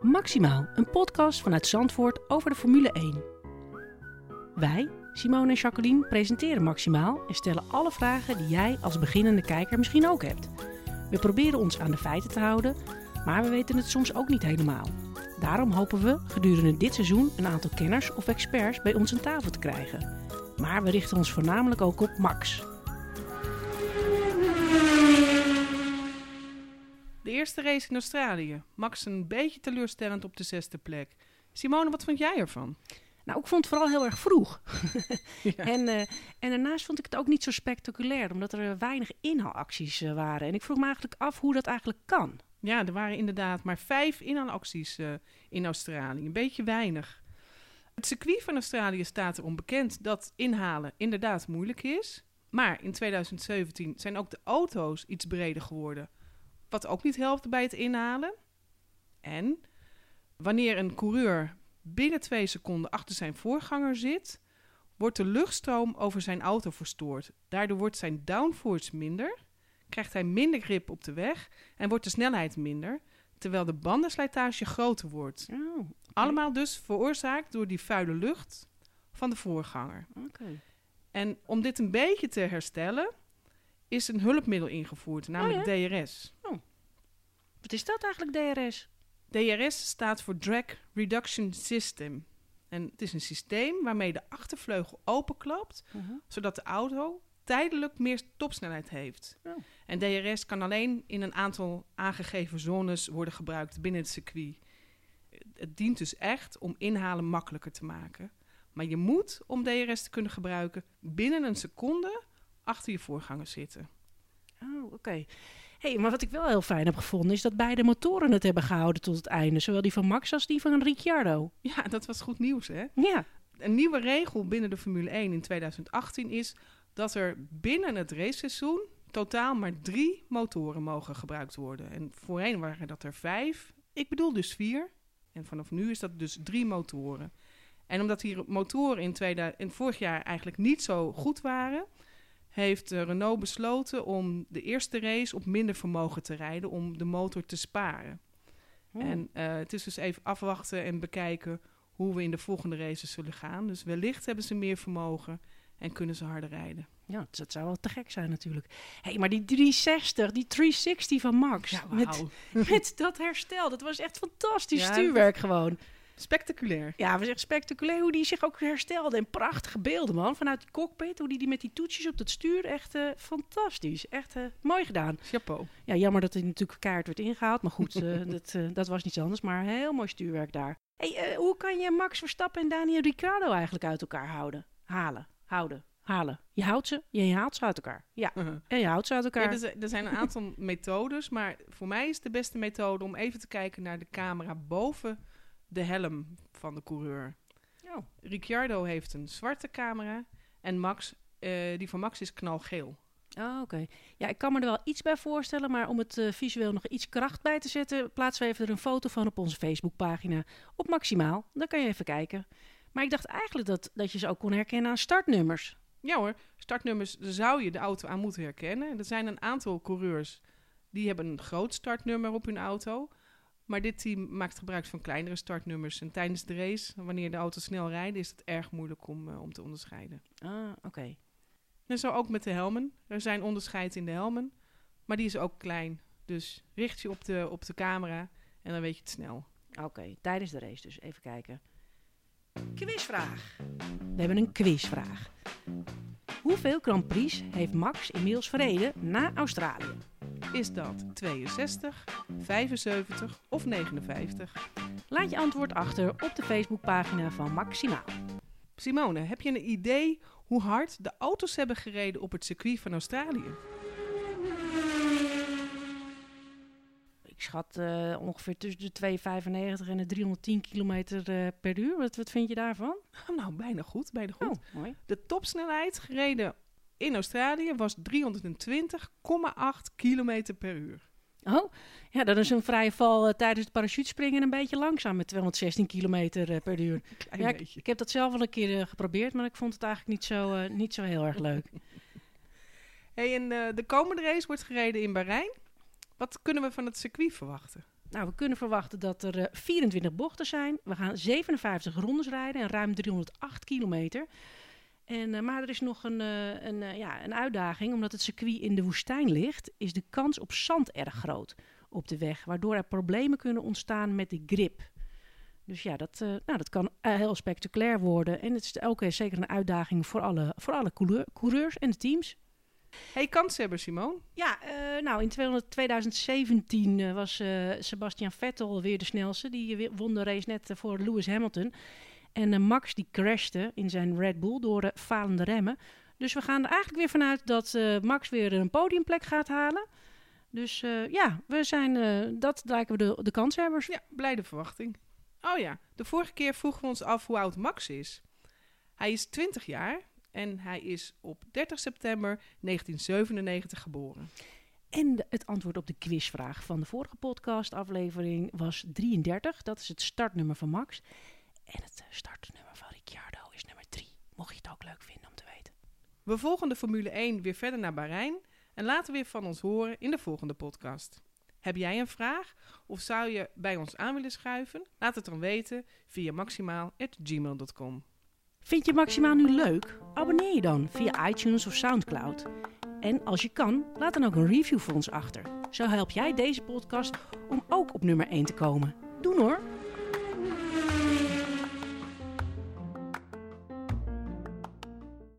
Maximaal, een podcast vanuit Zandvoort over de Formule 1. Wij, Simone en Jacqueline, presenteren Maximaal en stellen alle vragen die jij als beginnende kijker misschien ook hebt. We proberen ons aan de feiten te houden, maar we weten het soms ook niet helemaal. Daarom hopen we gedurende dit seizoen een aantal kenners of experts bij ons aan tafel te krijgen. Maar we richten ons voornamelijk ook op Max. Eerste race in Australië. Max een beetje teleurstellend op de zesde plek. Simone, wat vond jij ervan? Nou, ik vond het vooral heel erg vroeg. Ja. En, eh, en daarnaast vond ik het ook niet zo spectaculair, omdat er eh, weinig inhaalacties eh, waren. En ik vroeg me eigenlijk af hoe dat eigenlijk kan. Ja, er waren inderdaad maar vijf inhaalacties in Australië. Een beetje weinig. Het circuit van Australië staat erom bekend dat inhalen inderdaad moeilijk is. Maar in 2017 zijn ook de auto's iets breder geworden. Wat ook niet helpt bij het inhalen. En wanneer een coureur binnen twee seconden achter zijn voorganger zit, wordt de luchtstroom over zijn auto verstoord. Daardoor wordt zijn downforce minder, krijgt hij minder grip op de weg en wordt de snelheid minder, terwijl de bandenslijtage groter wordt. Oh, Allemaal dus veroorzaakt door die vuile lucht van de voorganger. En om dit een beetje te herstellen, is een hulpmiddel ingevoerd, namelijk DRS. Wat is dat eigenlijk, DRS? DRS staat voor Drag Reduction System. En het is een systeem waarmee de achtervleugel openklapt, zodat de auto tijdelijk meer topsnelheid heeft. Oh. En DRS kan alleen in een aantal aangegeven zones worden gebruikt binnen het circuit. Het dient dus echt om inhalen makkelijker te maken. Maar je moet, om DRS te kunnen gebruiken, binnen een seconde achter je voorganger zitten. Oh, oké. hey, maar wat ik wel heel fijn heb gevonden is dat beide motoren het hebben gehouden tot het einde. Zowel die van Max als die van Ricciardo. Ja, dat was goed nieuws, hè? Ja. een nieuwe regel binnen de Formule 1 in 2018 is dat er binnen het raceseizoen totaal maar drie motoren mogen gebruikt worden. En voorheen waren dat er vijf. Ik bedoel dus vier. En vanaf nu is dat dus drie motoren. En omdat die motoren in, 2000, in vorig jaar eigenlijk niet zo goed waren, heeft eh, Renault besloten om de eerste race op minder vermogen te rijden om de motor te sparen. Oh. En eh, het is dus even afwachten en bekijken hoe we in de volgende races zullen gaan. Dus wellicht hebben ze meer vermogen en kunnen ze harder rijden. Ja, dus dat zou wel te gek zijn natuurlijk. hey, maar die 360, die 360 van Max. met, met dat herstel, dat was echt fantastisch Ja, stuurwerk gewoon. Spectaculair. Ja, was echt spectaculair hoe die zich ook herstelde. En prachtige beelden, man. Vanuit die cockpit, hoe die, die met die toetsjes op het stuur. Echt eh, fantastisch. Echt eh, mooi gedaan. Chapeau. Ja, jammer dat hij natuurlijk kaart werd ingehaald. Maar goed, eh, dat, dat was niets anders. Maar heel mooi stuurwerk daar. Hey, hoe kan je Max Verstappen en Daniel Ricciardo eigenlijk uit elkaar houden? Halen, houden, halen. Je houdt ze, je haalt ze uit elkaar. Ja, en je houdt ze uit elkaar. Ja, er, er zijn een aantal methodes, maar voor mij is de beste methode om even te kijken naar de camera boven de helm van de coureur. Oh. Ricciardo heeft een zwarte camera en Max, eh, die van Max is knalgeel. Oh, oké. Ja, ik kan me er wel iets bij voorstellen, maar om het eh, visueel nog iets kracht bij te zetten, plaatsen we even er een foto van op onze Facebookpagina op Maximaal. Dan kan je even kijken. Maar ik dacht eigenlijk dat, dat je ze ook kon herkennen aan startnummers. Ja hoor, startnummers zou je de auto aan moeten herkennen. Er zijn een aantal coureurs die hebben een groot startnummer op hun auto. Maar dit team maakt gebruik van kleinere startnummers. En tijdens de race, wanneer de auto's snel rijden, is het erg moeilijk om, eh, om te onderscheiden. Ah, oké. En zo ook met de helmen. Er zijn onderscheid in de helmen, maar die is ook klein. Dus richt je op de, op de camera en dan weet je het snel. Oké, tijdens de race dus. Even kijken. Quizvraag. We hebben een quizvraag. Hoeveel Grand Prix heeft Max inmiddels verreden na Australië? Is dat 62, 75 of 59? Laat je antwoord achter op de Facebookpagina van Maximaal. Simone, heb je een idee hoe hard de auto's hebben gereden op het circuit van Australië? Ik schat eh, ongeveer tussen de 295 en de 310 kilometer eh, per uur. Wat, wat vind je daarvan? Nou, bijna goed, bijna goed. Oh, mooi. De topsnelheid gereden in Australië was 320,8 kilometer per uur. Oh, ja, dan is een vrije val eh, tijdens het parachutespringen een beetje langzaam met 216 kilometer eh, per uur. Ja, ik, heb dat zelf wel een keer eh, geprobeerd, maar ik vond het eigenlijk niet zo, niet zo heel erg leuk. Hey, en de komende race wordt gereden in Bahrein. Wat kunnen we van het circuit verwachten? Nou, we kunnen verwachten dat er uh, 24 bochten zijn. We gaan 57 rondes rijden en ruim 308 kilometer. En, uh, maar er is nog een, uh, een, ja, een uitdaging. Omdat het circuit in de woestijn ligt, is de kans op zand erg groot op de weg. Waardoor er problemen kunnen ontstaan met de grip. Dus ja, dat, nou, dat kan heel spectaculair worden. En het is ook uh, zeker een uitdaging voor alle, voor alle coureurs en de teams. Hey, kanshebber Simon. Ja, nou in 200, 2017 was Sebastian Vettel weer de snelste. Die won de race net voor Lewis Hamilton. En Max die crashte in zijn Red Bull door falende remmen. Dus we gaan er eigenlijk weer vanuit dat Max weer een podiumplek gaat halen. Dus ja, we zijn, dat lijken we de, de kanshebbers. Ja, blijde verwachting. Oh ja, de vorige keer vroegen we ons af hoe oud Max is. Hij is 20 jaar en hij is op 30 september 1997 geboren. En het antwoord op de quizvraag van de vorige podcastaflevering was 33. Dat is het startnummer van Max. En het startnummer van Ricciardo is nummer 3. Mocht je het ook leuk vinden om te weten. We volgen de Formule 1 weer verder naar Bahrein. En laten weer van ons horen in de volgende podcast. Heb jij een vraag of zou je bij ons aan willen schuiven? Laat het dan weten via maximaal.gmail.com. Vind je Maximaal nu leuk? Abonneer je dan via iTunes of Soundcloud. En als je kan, laat dan ook een review voor ons achter. Zo help jij deze podcast om ook op nummer 1 te komen. Doe hoor!